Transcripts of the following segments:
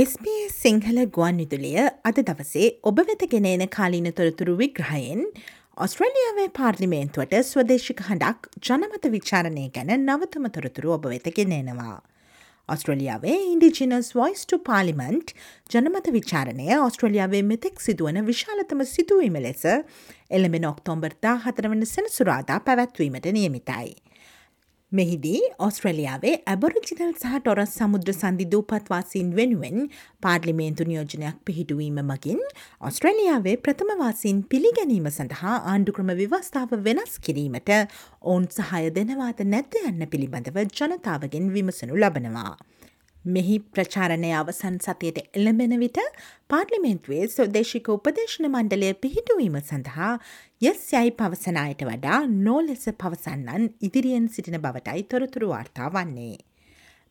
SBS Sinhala ගුවන් විදුලිය අද දවසේ ඔබ වෙත ගෙනන කාලීන තොරතුරු විග්‍රහයෙන් ඔස්ට්‍රලියාවේ පාර්ලිමේන්තුවට ස්වදේශික හඬක් ජනමත විචාරණය ගැන නවතම තොරතුරු ඔබ වෙත ගෙනෙනවා. ඔස්ට්‍රලියාවේ ඉන්ඩිජිනස් වොයිස් ටු පාලිමන්ට් ජනමත විචාරණය ඔස්ට්‍රලියාවේ මෙතෙක් සිදුවන විශාලතම සිදුවීම ලෙස එළඹෙන ඔක්තෝම්බර්තා හතරවන සෙනසුරාදා පැවැත්වීමට නියමිතයි. මෙහිදී ඔස්ට්‍රලියාවේ ඇබොරිජිනල් සහ ටොරස් සමුද්‍ර සන්ධි දූපත්වාසීන් වෙනුවෙන් පාර්ලිමේන්තු නියෝජනයක් පිහිටුවීම මගින් ඔස්ට්‍රලියාවේ ප්‍රථමවාසීන් පිළිගැනීම සඳහා ආණ්ඩුක්‍රම විවස්ථාව වෙනස් කිරීමට ඔවුන් සහය දෙනවාද නැද්ද යන්න පිළිබඳව ජනතාවගෙන් විමසනු ලබනවා. මෙහි ප්‍රචාරණය අවසන් සතියට එළඹෙන විට පාර්ලිමෙන්තුවේ ස්වදේශික උපදේශන මණ්ඩලය පිහිටුවීම සඳහා යස් යයි පවසනායට වඩා නෝලෙස පවසන්නන් ඉදිරියෙන් සිටින බවටයි තොරතුරු වාර්තා වන්නේ.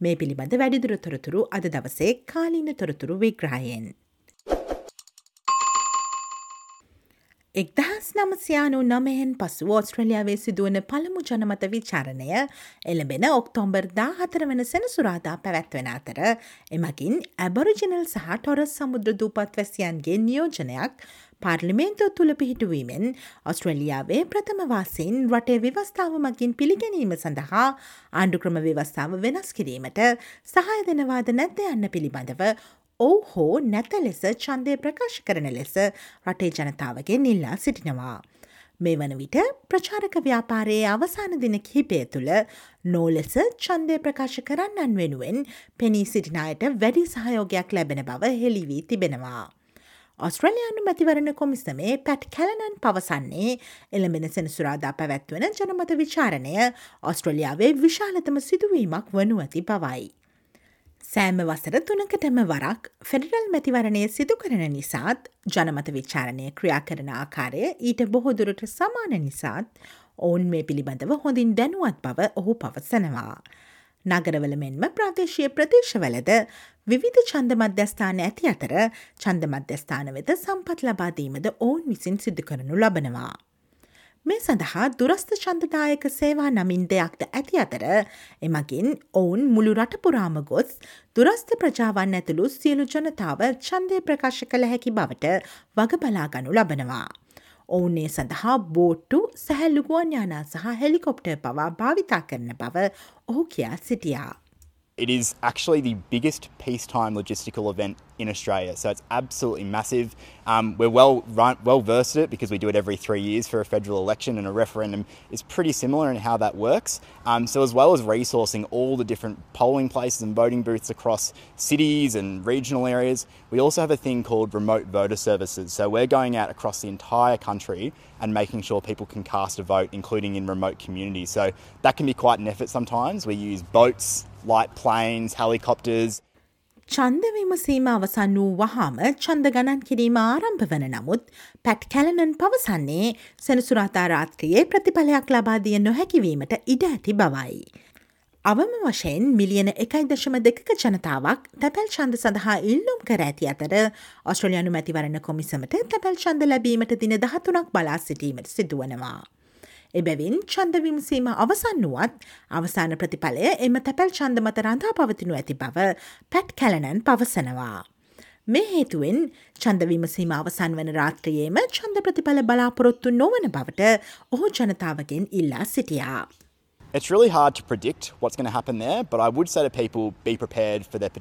මේ පිළිබඳ වැඩිදුර තොරතුරු අද දවසේ කාලීන තොරතුරු විග්‍රහයෙන්. එක්දහස් නමසයානු නමයෙන් පසු ඕස්ට්‍රලියාවේ සිදුවන පළමු ජනමත විචාරණය එළඹෙන ඔක්තෝම්බර් දා හතර වන සෙනසුරාදා පැවැත්වෙන අතර එමකින් ඇබොරිජිනල් සහ ටොරස් සමුද්‍ර දූපත් වැසියන්ගේ නියෝජනයක් පාර්ලිමේන්තුව තුළ පිහිටුවීමෙන් ඔස්ට්‍රලියාවේ ප්‍රථමවාසයෙන් රටේ විවස්ථාව මගින් පිළිගැනීම සඳහා ආණ්ඩුක්‍රම විවස්ථාව වෙනස් කිරීමට සහය දෙනවාද නැද්ද යන්න පිළිබඳව ඔවු හෝ නැත ලෙස චන්දය ප්‍රකාශ කරන ලෙස රටේ ජනතාවගේ නිල්ලා සිටිනවා. මේ වන විට ප්‍රචාරක ව්‍යාපාරයේ අවසාන දින කිහිපය තුළ නෝලෙස චන්දය ප්‍රකාශ කරන්නන් වෙනුවෙන් පෙනී සිටිනායට වැඩි සහයෝගයක් ලැබෙන බව හෙළිවී තිබෙනවා. ඔස්ට්‍රලයානු මැතිවරණ කොමිසමේ පැට් කැලනන් පවසන්නේ එළඹෙන සෙනසුරාදා පැවැත්වන ජනමත විචාරණය ඔස්ට්‍රලියාවේ විශාලතම සිදුවීමක් වනු ඇති බවයි. සෑම වසර තුනකටම වරක් ෆෙඩරල් මැතිවරණය සිදු කරන නිසාත් ජනමත විචාරණය ක්‍රියා කරන ආකාරය ඊට බොහෝදුරට සමාන නිසාත් ඔවුන් මේ පිළිබඳව හොඳින් දැනුවත් බව ඔහු පවසනවා. නගරවල මෙන්ම ප්‍රාදේශය ප්‍රදේශවලද විවිධ චන්ද මධ්‍යස්ථාන ඇති අතර චන්ද මධ්‍යස්ථාන වෙත සම්පත් ලබාදීමද ඔවුන් විසින් සිදු කරනු ලබනවා. මේ සඳහා දුරස්ථ චන්දදායක සේවා නමින් දෙයක්ද ඇති අතර එමගින් ඔවුන් මුළු රටපුරාම ගොස් දුරස්ථ ප්‍රජාවන් ඇතුළු සියලු ජනතාව චන්දය ප්‍රකාශ කළ හැකි බවට වග බලාගනු ලබනවා. ඔවුනේ සඳහා බෝට්ටු සැහැල්ලුගුවන් යානා සහ හෙලිකොප්ටර් පවා භාවිතා කරන බව ඔහු කියා සිටියා. It is actually the biggest peacetime logistical event in Australia, so it's absolutely massive. Um, we're well run, well versed at it because we do it every three years for a federal election, and a referendum is pretty similar in how that works. Um, so, as well as resourcing all the different polling places and voting booths across cities and regional areas, we also have a thing called remote voter services. So, we're going out across the entire country and making sure people can cast a vote, including in remote communities. So, that can be quite an effort sometimes. We use boats light planes, helicopters. චන්ද විමසීම අවසන් වූ වහාම චන්ද ගණන් කිරීම ආරම්භ වන නමුත් පැට් කැලනන් පවසන්නේ සෙනසුරාතාරාත්‍රයේ ප්‍රතිඵලයක් ලබාදිය නොහැකිවීමට ඉඩ ඇති බවයි. අවම වශයෙන් මිලියන එකයි දශම දෙක ජනතාවක් තැපැල් චන්ද සඳහා ඉල්ලුම් කර ඇති අතර ඔස්ට්‍රලයානු මැතිවරණ කොමිසමට තැපැල් චන්ද ලැබීමට දින දහතුනක් බලා සිටීමට සිදුවනවා. එබැවින් චන්ද විමසීම අවසන් වුවත් අවසාන ප්‍රතිඵලය එම තැපැල් චන්ද මත රඳා පවතිනු ඇති බව පැට් කැලනන් පවසනවා. මේ හේතුවෙන් චන්ද විමසීම අවසන් වන රාත්‍රයේම චන්ද ප්‍රතිඵල බලාපොරොත්තු නොවන බවට ඔහු ජනතාවගෙන් ඉල්ලා සිටියා. It's really hard to predict what's going to happen there, but I would say to people be prepared for there,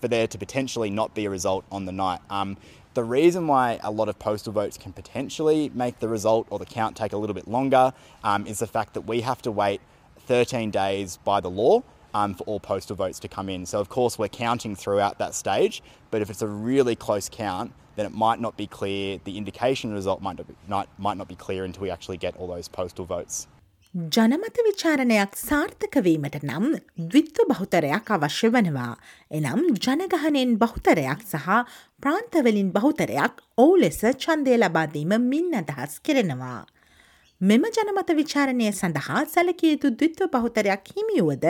for there to potentially not be a result on the night. Um, The reason why a lot of postal votes can potentially make the result or the count take a little bit longer um, is the fact that we have to wait 13 days by the law um, for all postal votes to come in. So, of course, we're counting throughout that stage, but if it's a really close count, then it might not be clear, the indication result might not be, might not be clear until we actually get all those postal votes. ජනමත විචාරණයක් සාර්ථකවීමට නම් ද්විත්ව බහුතරයක් අවශ්‍ය වනවා. එනම් ජනගහනෙන් බහුතරයක් සහ ප්‍රාන්තවලින් බහුතරයක් ඔවු ලෙස චන්දය ලබාදීම මින් අදහස් කෙරෙනවා. මෙම ජනමත විචාරණය සඳහා සැලකයුතු ද්විත්ව බහුතරයක් හිමියුවද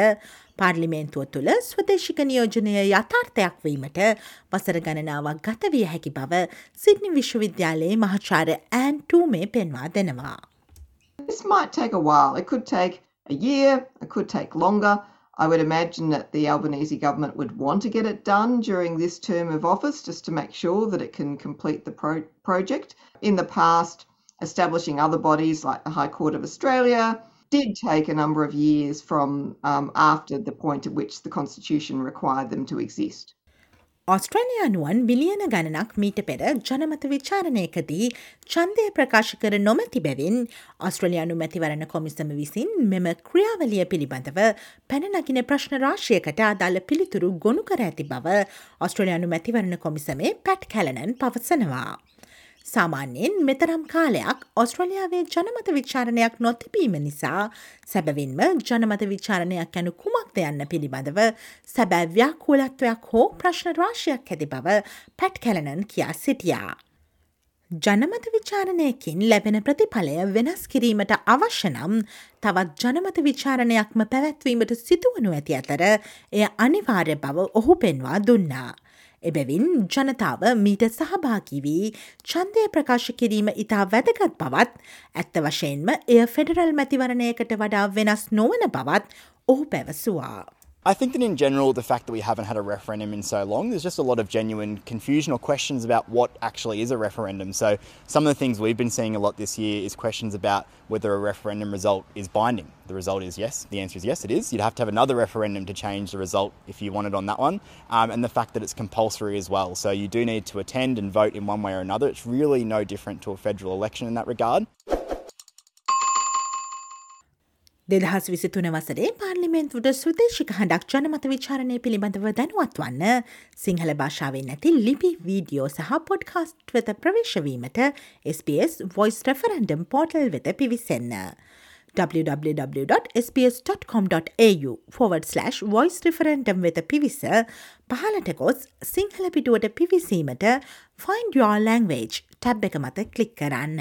පාර්ලිමේන්තුව තුළ ස්වදේශික නියෝජනය යථාර්ථයක් වීමට වසර ගණනාවක් ගතවිය හැකි බව සිද්නි විශ්වවිද්‍යාලයේ මහචාර ඇන්ටූ මේ පෙන්වා දෙනවා. This might take a while. It could take a year, it could take longer. I would imagine that the Albanese government would want to get it done during this term of office just to make sure that it can complete the pro- project. In the past, establishing other bodies like the High Court of Australia did take a number of years from um, after the point at which the Constitution required them to exist. ඔස්ට්‍රලයානුවන් බිලියන ගණනක් මීට පෙර ජනමත විචාරණයකදී චන්දය ප්‍රකාශ කර නොමැති බැවින් ඔස්ට්‍රලයානු මැතිවරණ කොමිසම විසින් මෙම ක්‍රියාවලිය පිළිබඳව පැනනකින ප්‍රශ්න රාශයකට අදාළ පිළිතුරු ගොුණු කර ඇති බව ඔස්ට්‍රලයානු මැතිවරණ කොමිසමේ පැට් කැලනන් පවසනවා. සාමාන්‍යයෙන් මෙතරම් කාලයක් ඔස්ට්‍රලියාවේ ජනමත විචාරණයක් නොතිබීම නිසා සැබවින්ම ජනමත විචාරණයක් යැනු කුමක්ද යන්න පිළිබඳව සැබෑ ව්‍යාකූලත්වයක් හෝ ප්‍රශ්න රාශයක් ඇති බව පැට් කැලනන් කියා සිටියා. ජනමත විචාරණයකින් ලැබෙන ප්‍රතිඵලය වෙනස් කිරීමට අවශ්‍ය නම් තවත් ජනමත විචාරණයක්ම පැවැත්වීමට සිදුවනු ඇති අතර එය අනිවාර්ය බව ඔහු පෙන්වා දුන්නා. එබැවින් ජනතාව මීට සහභාගී වී ඡන්දය ප්‍රකාශ කිරීම ඉතා වැදගත් බවත් ඇත්ත වශයෙන්ම එය ෆෙඩරල් මැතිවරණයකට වඩා වෙනස් නොවන බවත් ඔහු පැවසවා. I think that in general, the fact that we haven't had a referendum in so long, there's just a lot of genuine confusion or questions about what actually is a referendum. So, some of the things we've been seeing a lot this year is questions about whether a referendum result is binding. The result is yes. The answer is yes, it is. You'd have to have another referendum to change the result if you wanted on that one. Um, and the fact that it's compulsory as well. So, you do need to attend and vote in one way or another. It's really no different to a federal election in that regard. දෙදහස් විසිතුන වසරේ පාර්ලිමෙන්තුට සුදේශික හඬක් ජනමත විචාරණය පිළිබඳව දැනුවත් වන්න සිංහල භාෂාවෙන් නැති ලිපි video සහ පොඩ්කාස්ට් වෙත ප්‍රවේශවීමට SBS Voice Referendum පෝටල් වෙත පිවිසන්න. www.sps.com.au forward/ voice referendum වෙත පිවිස පහලට ගොස් සිංහල පිටුවට පිවිසීමට find your language ටැබ් එක මත කලික් කරන්න.